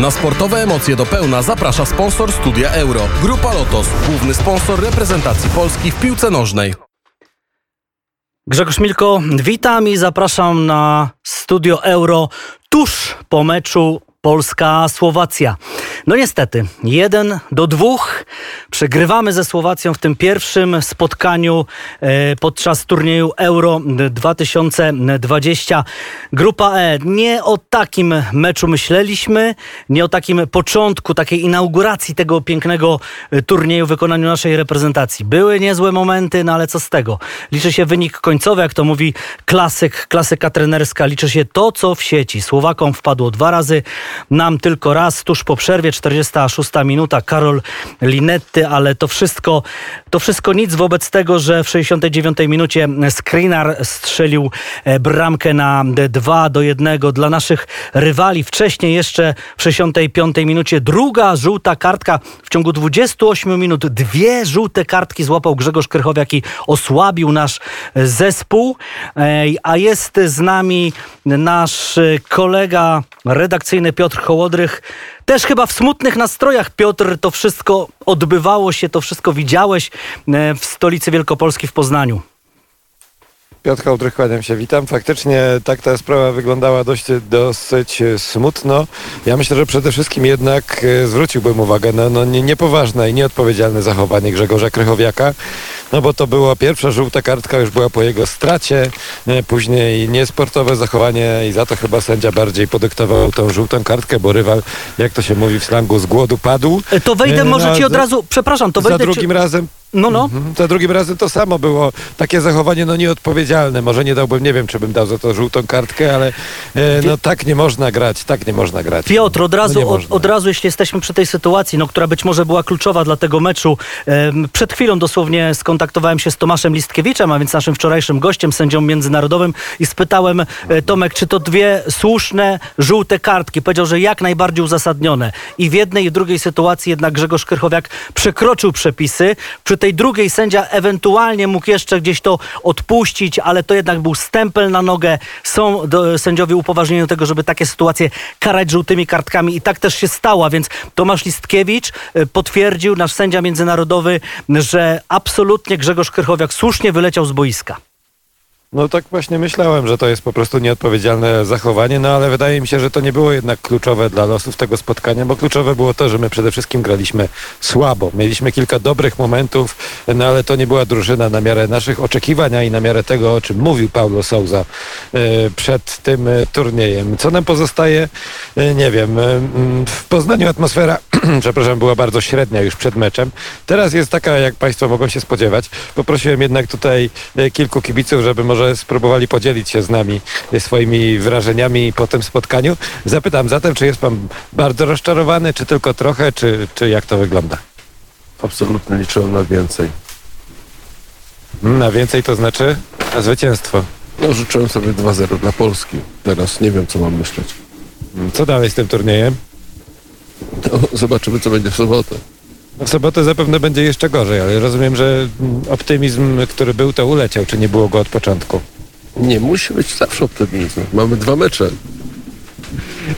Na sportowe emocje do pełna zaprasza sponsor Studia Euro. Grupa Lotos, główny sponsor reprezentacji Polski w piłce nożnej. Grzegorz Milko, witam i zapraszam na Studio Euro tuż po meczu Polska-Słowacja. No niestety, jeden do dwóch. Przegrywamy ze Słowacją w tym pierwszym spotkaniu e, podczas turnieju Euro 2020. Grupa E. Nie o takim meczu myśleliśmy, nie o takim początku, takiej inauguracji tego pięknego e, turnieju w wykonaniu naszej reprezentacji. Były niezłe momenty, no ale co z tego? Liczy się wynik końcowy, jak to mówi klasyk, klasyka trenerska. Liczy się to, co w sieci. Słowakom wpadło dwa razy, nam tylko raz, tuż po przerwie, 46 minuta, Karol Linetty, ale to wszystko, to wszystko nic wobec tego, że w 69 minucie Skrinar strzelił e, bramkę na 2 do 1 dla naszych rywali. Wcześniej jeszcze w 65 minucie druga żółta kartka w ciągu 28 minut. Dwie żółte kartki złapał Grzegorz Krychowiak i osłabił nasz zespół. E, a jest z nami nasz kolega redakcyjny Piotr Hołodrych. Też chyba w smutnych nastrojach, Piotr, to wszystko odbywało się, to wszystko widziałeś e, w stolicy Wielkopolski w Poznaniu. Piotr Hołdrych, kłaniam się, witam. Faktycznie tak ta sprawa wyglądała dość, dosyć smutno. Ja myślę, że przede wszystkim jednak e, zwróciłbym uwagę na no, niepoważne i nieodpowiedzialne zachowanie Grzegorza Krychowiaka, no bo to była pierwsza żółta kartka, już była po jego stracie, e, później niesportowe zachowanie i za to chyba sędzia bardziej podyktował tą żółtą kartkę, bo rywal, jak to się mówi w slangu, z głodu padł. E, to wejdę może ci od razu, przepraszam, to wejdę Za drugim ci... razem no, no. Mhm. Za drugim razem to samo było. Takie zachowanie no nieodpowiedzialne. Może nie dałbym, nie wiem, czy bym dał za to żółtą kartkę, ale e, no tak nie można grać, tak nie można grać. Piotr, od razu, no od, od, razu, jeśli jesteśmy przy tej sytuacji, no, która być może była kluczowa dla tego meczu. E, przed chwilą dosłownie skontaktowałem się z Tomaszem Listkiewiczem, a więc naszym wczorajszym gościem, sędzią międzynarodowym i spytałem e, Tomek, czy to dwie słuszne żółte kartki. Powiedział, że jak najbardziej uzasadnione. I w jednej i w drugiej sytuacji jednak Grzegorz Krychowiak przekroczył przepisy. Przy tej drugiej sędzia ewentualnie mógł jeszcze gdzieś to odpuścić, ale to jednak był stempel na nogę. Są do, sędziowie upoważnieni do tego, żeby takie sytuacje karać żółtymi kartkami i tak też się stało, więc Tomasz Listkiewicz e, potwierdził, nasz sędzia międzynarodowy, że absolutnie Grzegorz Krychowiak słusznie wyleciał z boiska. No tak właśnie myślałem, że to jest po prostu nieodpowiedzialne zachowanie, no ale wydaje mi się, że to nie było jednak kluczowe dla losów tego spotkania, bo kluczowe było to, że my przede wszystkim graliśmy słabo. Mieliśmy kilka dobrych momentów, no ale to nie była drużyna na miarę naszych oczekiwań, i na miarę tego, o czym mówił Paulo Souza e, przed tym e, turniejem. Co nam pozostaje? E, nie wiem. W Poznaniu atmosfera, przepraszam, była bardzo średnia już przed meczem. Teraz jest taka, jak Państwo mogą się spodziewać. Poprosiłem jednak tutaj kilku kibiców, żeby może może spróbowali podzielić się z nami swoimi wrażeniami po tym spotkaniu. Zapytam zatem, czy jest pan bardzo rozczarowany, czy tylko trochę, czy, czy jak to wygląda? Absolutnie liczyłem na więcej. Na więcej to znaczy na zwycięstwo. No, życzyłem sobie 2-0 dla Polski. Teraz nie wiem, co mam myśleć. Co dalej z tym turniejem? No, zobaczymy, co będzie w sobotę. No w sobotę zapewne będzie jeszcze gorzej, ale rozumiem, że optymizm, który był, to uleciał, czy nie było go od początku? Nie, musi być zawsze optymizm. Mamy dwa mecze.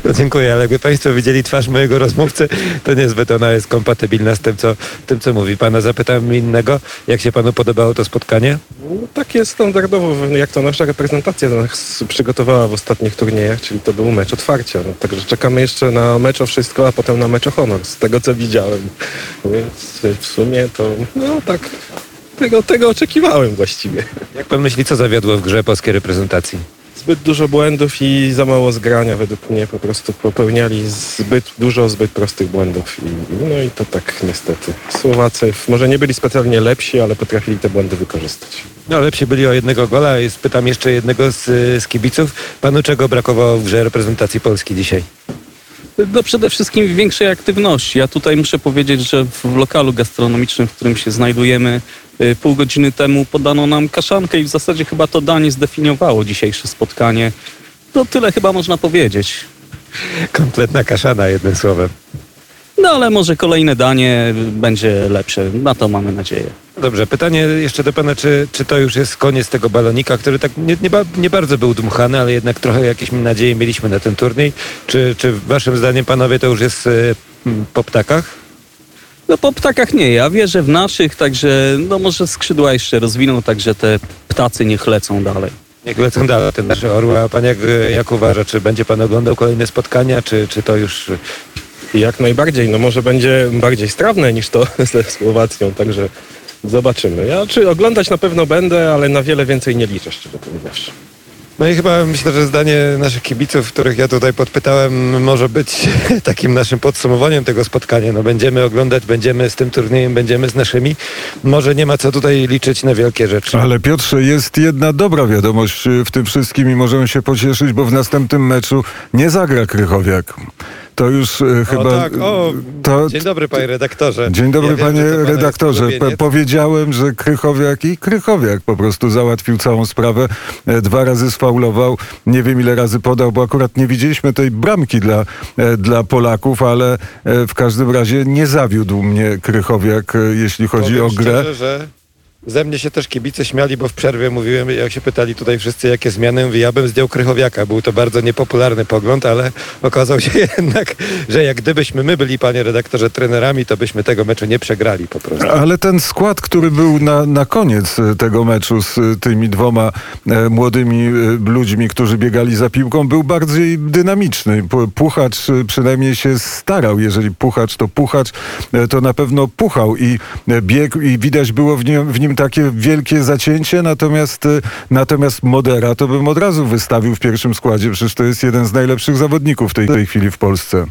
No dziękuję, ale jakby Państwo widzieli twarz mojego rozmówcy, to niezbyt ona jest kompatybilna z tym, co, tym, co mówi. Pana zapytałem innego, jak się Panu podobało to spotkanie? No, takie standardowo, jak to nasza reprezentacja nas przygotowała w ostatnich turniejach, czyli to był mecz otwarcia. No, także czekamy jeszcze na mecz o wszystko, a potem na mecz o honor, z tego co widziałem. Więc w sumie to, no tak, tego, tego oczekiwałem właściwie. Jak Pan myśli, co zawiodło w grze polskiej reprezentacji? Zbyt dużo błędów i za mało zgrania według mnie. Po prostu popełniali zbyt dużo zbyt prostych błędów. I, no i to tak niestety. Słowacy może nie byli specjalnie lepsi, ale potrafili te błędy wykorzystać. No lepsi byli o jednego gola. Spytam jeszcze jednego z, z kibiców. Panu czego brakowało w grze reprezentacji Polski dzisiaj? No przede wszystkim większej aktywności. Ja tutaj muszę powiedzieć, że w lokalu gastronomicznym, w którym się znajdujemy, y, pół godziny temu podano nam kaszankę i w zasadzie chyba to danie zdefiniowało dzisiejsze spotkanie. To tyle chyba można powiedzieć. Kompletna kaszana, jednym słowem. No ale może kolejne danie będzie lepsze. Na to mamy nadzieję. Dobrze, pytanie jeszcze do pana, czy, czy to już jest koniec tego balonika, który tak nie, nie, nie bardzo był dmuchany, ale jednak trochę jakieś nadzieje mieliśmy na ten turniej. Czy, czy waszym zdaniem, panowie, to już jest m, po ptakach? No po ptakach nie, ja wierzę w naszych, także no może skrzydła jeszcze rozwiną, także te ptacy niech lecą dalej. Jak lecą dalej te nasze orły, a pan jak, jak uważa, czy będzie pan oglądał kolejne spotkania, czy, czy to już... Jak najbardziej, no może będzie bardziej strawne niż to ze Słowacją, także zobaczymy. Ja czy oglądać na pewno będę, ale na wiele więcej nie liczę, szczerze powiedziawszy. No i chyba myślę, że zdanie naszych kibiców, których ja tutaj podpytałem, może być takim naszym podsumowaniem tego spotkania. No będziemy oglądać, będziemy z tym turniejem, będziemy z naszymi. Może nie ma co tutaj liczyć na wielkie rzeczy. Ale Piotrze, jest jedna dobra wiadomość w tym wszystkim i możemy się pocieszyć, bo w następnym meczu nie zagra Krychowiak. To już y, chyba... tak, o, to, Dzień dobry panie redaktorze. Dzień dobry Ja wiem, panie jest redaktorze. powiedziałem, że Krychowiak i Krychowiak po prostu załatwił całą sprawę. E, Dwa razy sfaulował. Nie wiem ile razy podał, bo akurat nie widzieliśmy tej bramki dla, e, dla Polaków, ale e, w każdym razie nie zawiódł mnie Krychowiak, e, jeśli chodzi Powiem o grę. Szczerze, że ze mnie się też kibice śmiali, bo w przerwie mówiłem, jak się pytali tutaj wszyscy, jakie zmiany, mówię, ja bym zdjął Krychowiaka. Był to bardzo niepopularny pogląd, ale okazał się jednak, że jak gdybyśmy my byli, panie redaktorze, trenerami, to byśmy tego meczu nie przegrali po prostu. Ale ten skład, który był na, na koniec e, tego meczu z e, tymi dwoma e, młodymi ludźmi, którzy biegali za piłką, był bardziej dynamiczny. Pu- Puchacz przynajmniej się starał. Jeżeli puchacz to puchacz, to na pewno puchał i biegł i widać było w nim, w nim takie wielkie zacięcie, natomiast, e, natomiast Modera to bym od razu wystawił w pierwszym składzie. Przecież to jest jeden z najlepszych zawodników w tej, tej chwili w Polsce.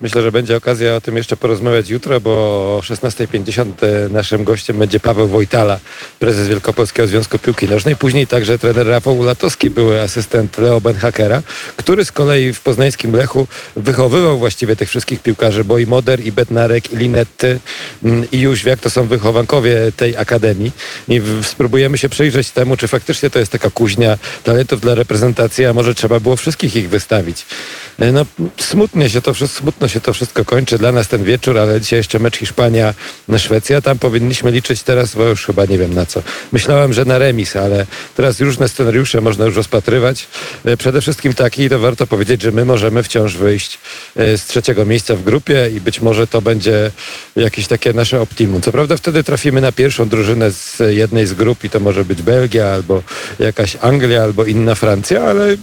Myślę, że będzie okazja o tym jeszcze porozmawiać jutro, bo o 16.50 naszym gościem będzie Paweł Wojtala, prezes Wielkopolskiego Związku Piłki Nożnej. Później także trener Rafał Ulatowski, były asystent Leo Benhakera, który z kolei w poznańskim Lechu wychowywał właściwie tych wszystkich piłkarzy, bo i Moder, i Bednarek, i Linetty, mm, i Jóźwiak to są wychowankowie tej akademii. I spróbujemy się przyjrzeć temu, czy faktycznie to jest taka kuźnia talentów dla reprezentacji, a może trzeba było wszystkich ich wystawić. E, No, smutnie się to smutno się to wszystko kończy dla nas ten wieczór, ale dzisiaj jeszcze mecz Hiszpania na Szwecja. Tam powinniśmy liczyć teraz, bo już chyba nie wiem na co. Myślałem, że na remis, ale teraz różne scenariusze można już rozpatrywać. E, Przede wszystkim taki, i to warto powiedzieć, że my możemy wciąż wyjść e, z trzeciego miejsca w grupie i być może to będzie jakieś takie nasze optimum. Co prawda wtedy trafimy na pierwszą drużynę z jednej z grup i to może być Belgia albo jakaś Anglia albo inna Francja, ale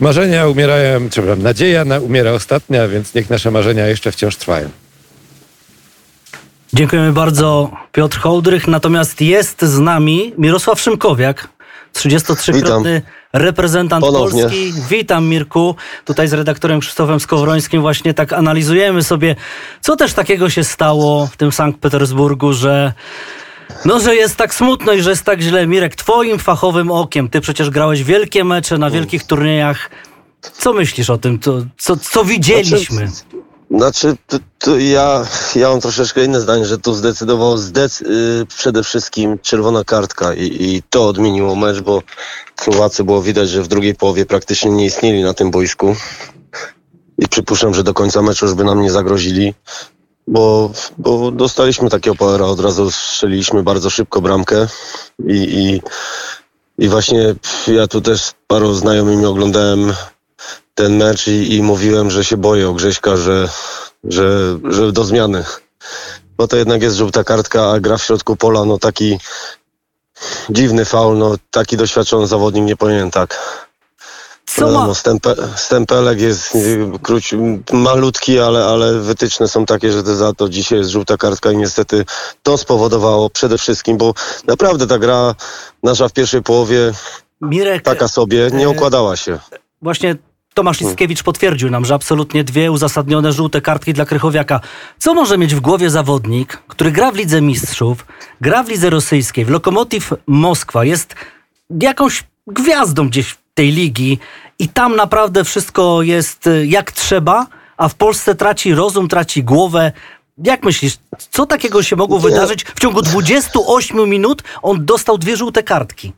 Marzenia umierają, czy przepraszam, nadzieja na, umiera ostatnia, więc niech nasze marzenia jeszcze wciąż trwają. Dziękujemy bardzo Piotr Hołdrych, natomiast jest z nami Mirosław Szymkowiak, 33-krotny reprezentant Ponownie. Polski. Witam Mirku. Tutaj z redaktorem Krzysztofem Skowrońskim właśnie tak analizujemy sobie, co też takiego się stało w tym Sankt Petersburgu, że no, że jest tak smutno i że jest tak źle. Mirek, twoim fachowym okiem, ty przecież grałeś wielkie mecze na wielkich turniejach. Co myślisz o tym? Co, co, co widzieliśmy? Znaczy, to, to ja, ja mam troszeczkę inne zdanie, że tu zdecydował zdec, y, przede wszystkim czerwona kartka i, i to odmieniło mecz, bo Słowacy było widać, że w drugiej połowie praktycznie nie istnieli na tym boisku i przypuszczam, że do końca meczu już by nam nie zagrozili, bo, bo dostaliśmy takiego powera, od razu strzeliliśmy bardzo szybko bramkę i, i, i właśnie ja tu też z paru znajomymi oglądałem ten mecz i, i mówiłem, że się boję o Grześka, że, że, że do zmiany. Bo to jednak jest żółta kartka, a gra w środku pola, no taki dziwny faul, no taki doświadczony zawodnik nie powinien tak. Co ma... No, stępe, stempelek jest króci, malutki, ale, ale wytyczne są takie, że za to dzisiaj jest żółta kartka i niestety to spowodowało przede wszystkim, bo naprawdę ta gra nasza w pierwszej połowie Mirek, taka sobie nie e, układała się. Właśnie Tomasz Liskiewicz potwierdził nam, że absolutnie dwie uzasadnione żółte kartki dla Krychowiaka. Co może mieć w głowie zawodnik, który gra w Lidze Mistrzów, gra w Lidze Rosyjskiej, w Lokomotiv Moskwa, jest jakąś gwiazdą gdzieś tej ligi i tam naprawdę wszystko jest y, jak trzeba, a w Polsce traci rozum, traci głowę. Jak myślisz, co takiego się mogło wydarzyć? W ciągu 28 minut on dostał dwie żółte kartki.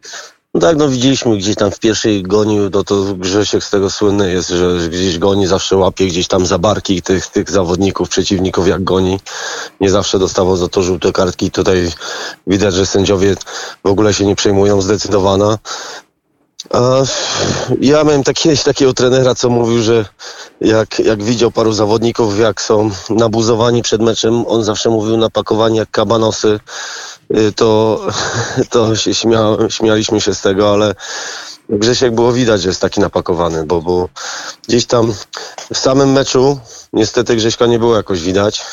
No tak, no widzieliśmy gdzieś tam w pierwszej gonił, no to Grzesiek z tego słynny jest, że gdzieś goni, zawsze łapie gdzieś tam za barki tych, tych zawodników, przeciwników jak goni. Nie zawsze dostawał za to żółte kartki. Tutaj widać, że sędziowie w ogóle się nie przejmują zdecydowana. Ja miałem tak, kiedyś takiego trenera, co mówił, że jak, jak widział paru zawodników, jak są nabuzowani przed meczem, on zawsze mówił napakowani jak kabanosy, y, to, to się śmia, śmialiśmy się z tego, ale Grzesiek było widać, że jest taki napakowany, bo, bo gdzieś tam w samym meczu niestety Grześka nie było jakoś widać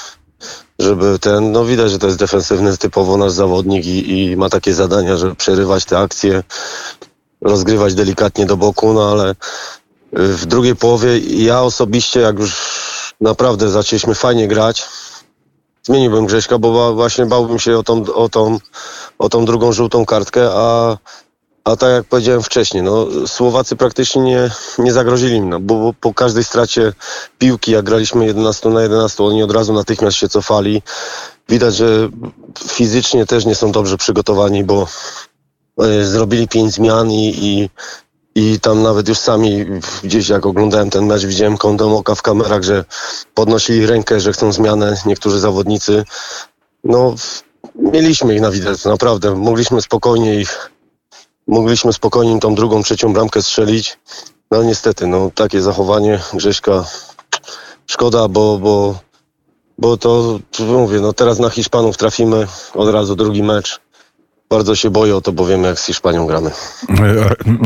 żeby ten, no widać, że to jest defensywny typowo nasz zawodnik i, i ma takie zadania, żeby przerywać te akcje, rozgrywać delikatnie do boku, no ale y, w drugiej połowie ja osobiście, jak już naprawdę zaczęliśmy fajnie grać, zmieniłbym Grześka, bo właśnie bałbym się o tą, o tą, o tą drugą żółtą kartkę, a, a tak jak powiedziałem wcześniej, no, Słowacy praktycznie nie, nie zagrozili mi, no, bo, bo po każdej stracie piłki, jak graliśmy 11 na 11, oni od razu natychmiast się cofali. Widać, że fizycznie też nie są dobrze przygotowani, bo zrobili pięć zmian i, i, i tam nawet już sami gdzieś jak oglądałem ten mecz, widziałem kątem oka w kamerach, że podnosili rękę, że chcą zmianę niektórzy zawodnicy. No, mieliśmy ich na widelcu, naprawdę. Mogliśmy spokojnie ich, mogliśmy spokojnie im tą drugą, trzecią bramkę strzelić. No niestety, no takie zachowanie Grześka szkoda, bo, bo, bo to mówię, no teraz na Hiszpanów trafimy od razu drugi mecz. Bardzo się boję o to, bo wiemy jak z Hiszpanią gramy.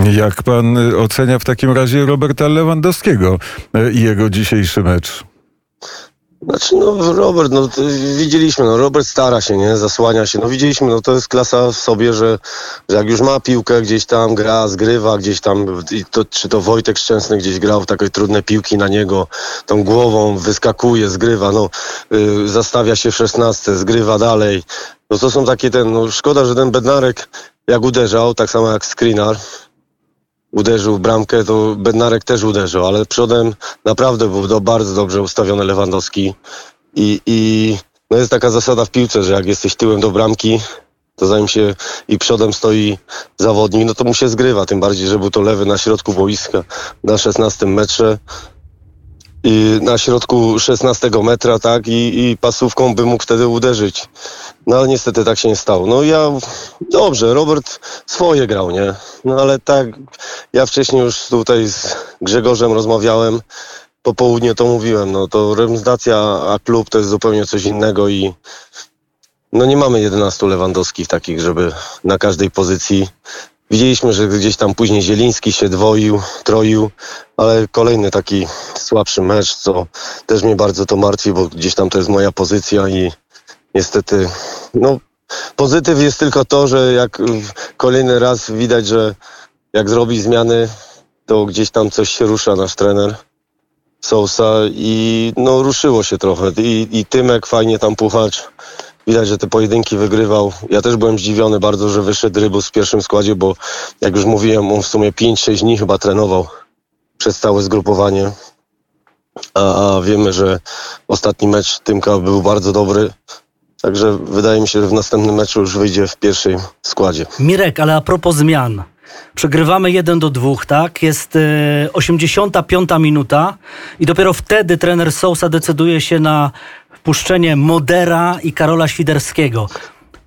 E, Jak pan ocenia w takim razie Roberta Lewandowskiego i jego dzisiejszy mecz? Znaczy, no Robert, no widzieliśmy, no Robert stara się, nie, zasłania się, no widzieliśmy, no to jest klasa w sobie, że, że jak już ma piłkę gdzieś tam, gra, zgrywa gdzieś tam, to, czy to Wojtek Szczęsny gdzieś grał w takie trudne piłki na niego, tą głową wyskakuje, zgrywa, no y, zastawia się w szesnastce, zgrywa dalej, no to są takie ten, no szkoda, że ten Bednarek jak uderzał, tak samo jak Skrinar, uderzył w bramkę, to Bednarek też uderzył, ale przodem naprawdę był do, bardzo dobrze ustawiony Lewandowski. I, i no jest taka zasada w piłce, że jak jesteś tyłem do bramki, to zanim się i przodem stoi zawodnik, no to mu się zgrywa, tym bardziej, że był to lewy na środku boiska na 16 metrze na środku 16 metra, tak, i, i pasówką by mógł wtedy uderzyć. No ale niestety tak się nie stało. No ja, dobrze, Robert swoje grał, nie? No ale tak, ja wcześniej już tutaj z Grzegorzem rozmawiałem, po południu to mówiłem, no to reprezentacja, a klub to jest zupełnie coś innego i no nie mamy 11 Lewandowskich takich, żeby na każdej pozycji. Widzieliśmy, że gdzieś tam później Zieliński się dwoił, troił, ale kolejny taki słabszy mecz, co też mnie bardzo to martwi, bo gdzieś tam to jest moja pozycja i niestety, no pozytyw jest tylko to, że jak kolejny raz widać, że jak zrobi zmiany, to gdzieś tam coś się rusza nasz trener Sousa i no ruszyło się trochę i, i Tymek fajnie tam puchacz. Widać, że te pojedynki wygrywał. Ja też byłem zdziwiony bardzo, że wyszedł Rybus w pierwszym składzie, bo jak już mówiłem, on w sumie 5-6 dni chyba trenował przez całe zgrupowanie. A, a wiemy, że ostatni mecz Tymka był bardzo dobry. Także wydaje mi się, że w następnym meczu już wyjdzie w pierwszym składzie. Mirek, ale a propos zmian. Przegrywamy 1 do 2, tak? Jest e, 85 minuta i dopiero wtedy trener Sousa decyduje się na wpuszczenie Modera i Karola Świderskiego.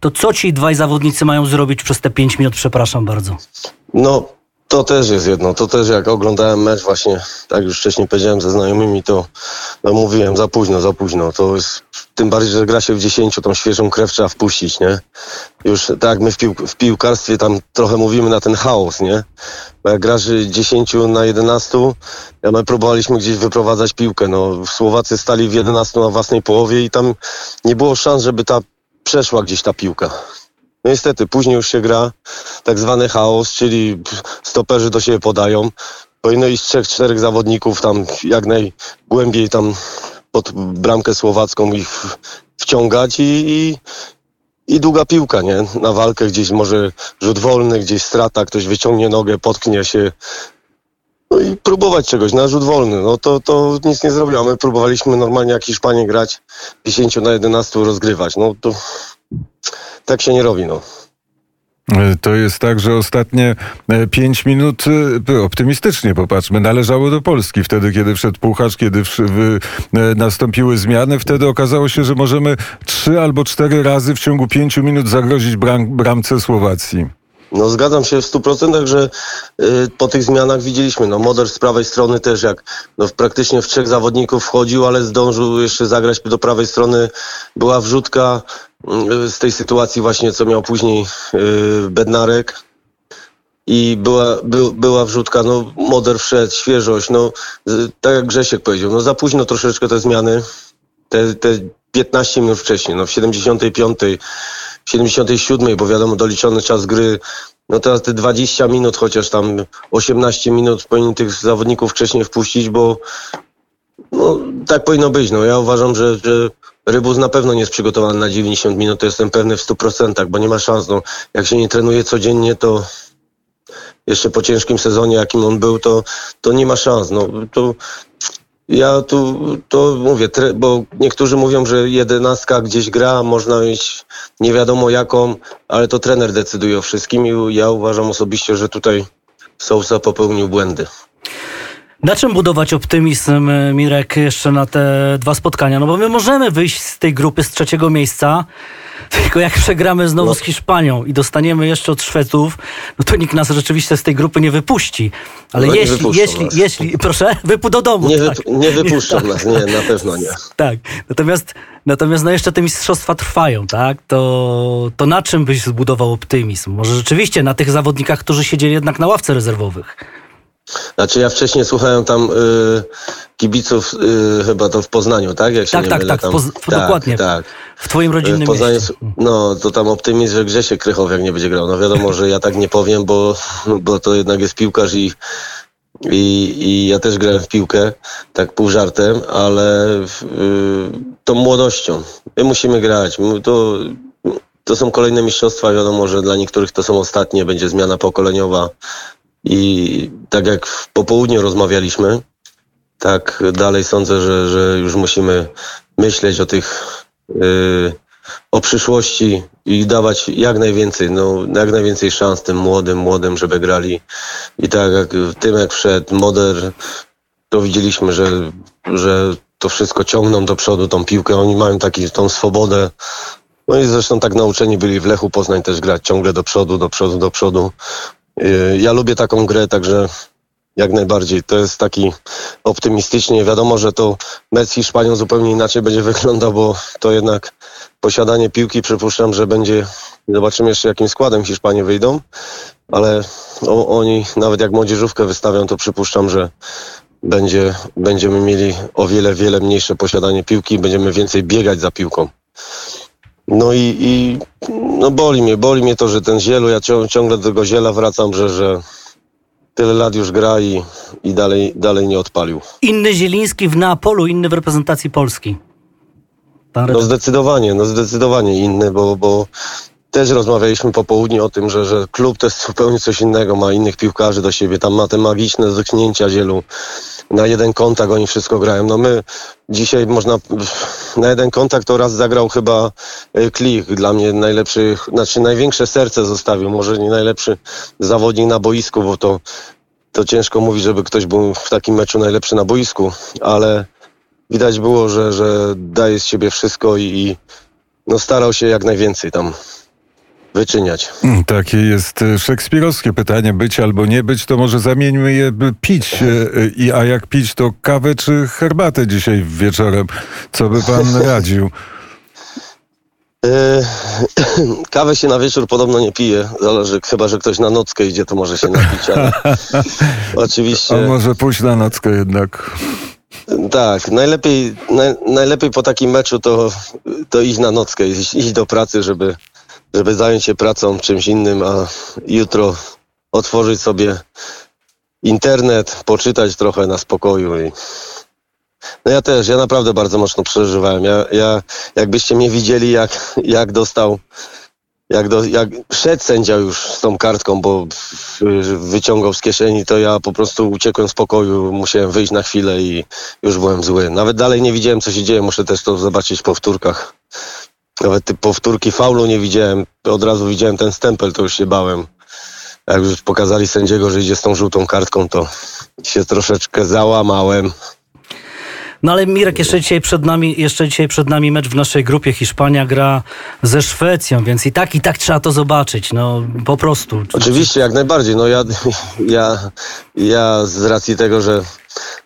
To co ci dwaj zawodnicy mają zrobić przez te 5 minut? Przepraszam bardzo. No, to też jest jedno. To też jak oglądałem mecz właśnie, tak już wcześniej powiedziałem ze znajomymi, to no, mówiłem za późno, za późno. To jest, tym bardziej, że gra się w 10, tą świeżą krew trzeba wpuścić, nie? Już tak my w, pił, w piłkarstwie tam trochę mówimy na ten chaos, nie? Bo jak grasz 10 na 11, ja my próbowaliśmy gdzieś wyprowadzać piłkę. No, Słowacy stali w 11 na własnej połowie i tam nie było szans, żeby ta przeszła gdzieś ta piłka. Niestety, później już się gra tak zwany chaos, czyli stoperzy do siebie podają. Powinno iść trzech, czterech zawodników tam jak najgłębiej tam pod bramkę słowacką ich wciągać i, i, i długa piłka, nie? Na walkę gdzieś może rzut wolny, gdzieś strata, ktoś wyciągnie nogę, potknie się. No i próbować czegoś na rzut wolny. No to, to nic nie zrobiło. My próbowaliśmy normalnie jak Hiszpanie grać, 10 na 11 rozgrywać. No to tak się nie robi, no. E, To jest tak, że ostatnie e, pięć minut, e, optymistycznie popatrzmy, należało do Polski. Wtedy, kiedy wszedł Puchacz, kiedy nastąpiły zmiany, wtedy okazało się, że możemy trzy albo cztery razy w ciągu pięciu minut zagrozić bram, bramce Słowacji. No zgadzam się w 100%, że y, po tych zmianach widzieliśmy, no Moder z prawej strony też jak no, praktycznie w trzech zawodników wchodził, ale zdążył jeszcze zagrać do prawej strony. Była wrzutka y, z tej sytuacji właśnie, co miał później y, Bednarek. I była, by, była wrzutka, no Moder wszedł, świeżość, no tak jak Grzesiek powiedział, no za późno troszeczkę te zmiany, te, te 15 minut wcześniej, no w 75 w 77, bo wiadomo, doliczony czas gry. No teraz te 20 minut, chociaż tam 18 minut powinien tych zawodników wcześniej wpuścić, bo no, tak powinno być. No ja uważam, że, że Rybus na pewno nie jest przygotowany na 90 minut, to jestem pewny w 100%, bo nie ma szans. No, jak się nie trenuje codziennie, to jeszcze po ciężkim sezonie, jakim on był, to, to nie ma szans. No, to ja tu to mówię, bo niektórzy mówią, że jedenastka gdzieś gra, można mieć nie wiadomo jaką, ale to trener decyduje o wszystkim i ja uważam osobiście, że tutaj Sousa popełnił błędy. Na czym budować optymizm, e, Mirek, jeszcze na te dwa spotkania? No bo my możemy wyjść z tej grupy z trzeciego miejsca, tylko jak przegramy znowu No. z Hiszpanią i dostaniemy jeszcze od Szwedów, no to nikt nas rzeczywiście z tej grupy nie wypuści. Ale No jeśli, jeśli, nas. jeśli, proszę, wypu do domu. Nie, tak. wyp- nie wypuszczą nas, nie, na pewno nie. Tak. Natomiast, natomiast no jeszcze te mistrzostwa trwają, tak? To, to na czym byś zbudował optymizm? Może rzeczywiście na tych zawodnikach, którzy siedzieli jednak na ławce rezerwowych. Znaczy ja wcześniej słuchałem tam y, kibiców y, chyba to w Poznaniu, tak? Jak się Tak, nie tak, mylę, tak, tam. W- dokładnie. Tak. W twoim rodzinnym Poznaniu, mieście. no to tam optymizm, że Grzesiek Krychowiak nie będzie grał. No wiadomo, że ja tak nie powiem, bo, bo to jednak jest piłkarz i, i, i ja też grałem w piłkę, tak pół żartem, ale y, tą młodością. My musimy grać. To, to są kolejne mistrzostwa, wiadomo, że dla niektórych to są ostatnie, będzie zmiana pokoleniowa. I tak jak w popołudniu rozmawialiśmy, tak dalej sądzę, że, że już musimy myśleć o tych, yy, o przyszłości i dawać jak najwięcej, no, jak najwięcej szans tym młodym, młodym, żeby grali. I tak jak w tym jak wszedł Moder, to widzieliśmy, że, że to wszystko ciągną do przodu, tą piłkę. Oni mają taki, tą swobodę. No i zresztą tak nauczeni byli w Lechu Poznań też grać ciągle do przodu, do przodu, do przodu. Yy, Ja lubię taką grę, także jak najbardziej. To jest taki optymistycznie. Wiadomo, że to mecz z Hiszpanią zupełnie inaczej będzie wyglądał, bo to jednak posiadanie piłki przypuszczam, że będzie. Zobaczymy jeszcze jakim składem Hiszpanie wyjdą, ale o, oni nawet jak młodzieżówkę wystawią, to przypuszczam, że będzie, będziemy mieli o wiele, wiele mniejsze posiadanie piłki, będziemy więcej biegać za piłką. No i, i no boli mnie, boli mnie to, że ten Zielu, ja cią- ciągle do tego Ziela wracam, że, że tyle lat już gra i, i dalej, dalej nie odpalił. Inny Zieliński w Neapolu, inny w reprezentacji Polski. No zdecydowanie, no zdecydowanie inny, bo, bo też rozmawialiśmy po południu o tym, że, że klub to jest zupełnie coś innego, ma innych piłkarzy do siebie, tam ma te magiczne dotknięcia zielu, na jeden kontakt oni wszystko grają. No my dzisiaj można, na jeden kontakt to raz zagrał chyba y, Klich, dla mnie najlepszy, znaczy największe serce zostawił, może nie najlepszy zawodnik na boisku, bo to, to ciężko mówić, żeby ktoś był w takim meczu najlepszy na boisku, ale widać było, że, że daje z siebie wszystko i, i no starał się jak najwięcej tam wyczyniać. Mm, Takie jest e, szekspirowskie pytanie, być albo nie być, to może zamieńmy je by pić. e, e, I, a jak pić, to kawę czy herbatę dzisiaj wieczorem? Co by pan radził? Kawę się na wieczór podobno nie pije, zależy, chyba że ktoś na nockę idzie, to może się napić, ale oczywiście... A może pójść na nockę jednak? Tak, najlepiej, naj, najlepiej po takim meczu to, to iść na nockę, iść, iść do pracy, żeby, żeby zająć się pracą, czymś innym, a jutro otworzyć sobie internet, poczytać trochę na spokoju i no ja też, ja naprawdę bardzo mocno przeżywałem. Ja, ja jakbyście mnie widzieli, jak, jak dostał, jak, do, jak szedł sędzia już z tą kartką, bo wyciągał z kieszeni, to ja po prostu uciekłem z pokoju, musiałem wyjść na chwilę i już byłem zły. Nawet dalej nie widziałem, co się dzieje, muszę też to zobaczyć w powtórkach. Nawet ty powtórki faulu nie widziałem. Od razu widziałem ten stempel, to już się bałem. Jak już pokazali sędziego, że idzie z tą żółtą kartką, to się troszeczkę załamałem. No ale Mirek, jeszcze dzisiaj przed nami, jeszcze dzisiaj przed nami mecz w naszej grupie. Hiszpania gra ze Szwecją, więc i tak, i tak trzeba to zobaczyć. No po prostu. Oczywiście, jak najbardziej. No ja, ja, ja z racji tego, że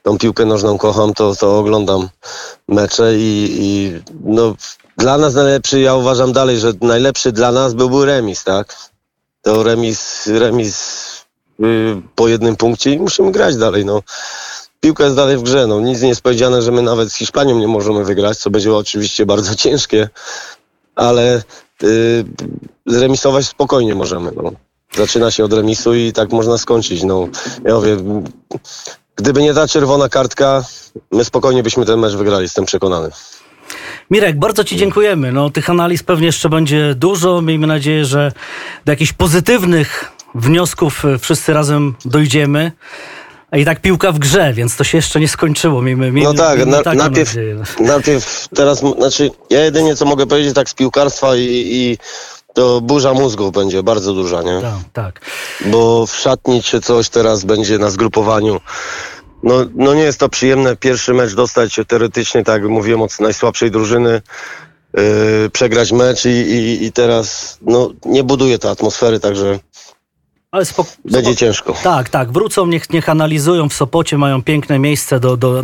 tą piłkę nożną kocham, to, to oglądam mecze i, i no, dla nas najlepszy, ja uważam dalej, że najlepszy dla nas byłby remis, tak? To remis, remis y, po jednym punkcie i musimy grać dalej, no. Piłka jest dalej w grze, no. Nic nie jest powiedziane, że my nawet z Hiszpanią nie możemy wygrać, co będzie oczywiście bardzo ciężkie, ale y, zremisować spokojnie możemy, no. Zaczyna się od remisu i tak można skończyć, no. Ja mówię, gdyby nie ta czerwona kartka, my spokojnie byśmy ten mecz wygrali, jestem przekonany. Mirek, bardzo Ci dziękujemy. No, tych analiz pewnie jeszcze będzie dużo. Miejmy nadzieję, że do jakichś pozytywnych wniosków e, wszyscy razem dojdziemy. A i tak piłka w grze, więc to się jeszcze nie skończyło. Miejmy, miejmy, No tak, miejmy na, najpierw, najpierw teraz, znaczy ja jedynie co mogę powiedzieć tak z piłkarstwa i, i to burza mózgów będzie bardzo duża, nie? Tak, tak. Bo w szatni czy coś teraz będzie na zgrupowaniu. No, no nie jest to przyjemne pierwszy mecz dostać teoretycznie, tak jak mówiłem, od najsłabszej drużyny, yy, przegrać mecz i, i, i teraz no, nie buduje to atmosfery, także Ale spok- będzie ciężko. Tak, tak. Wrócą, niech, niech analizują w Sopocie, mają piękne miejsce do, do,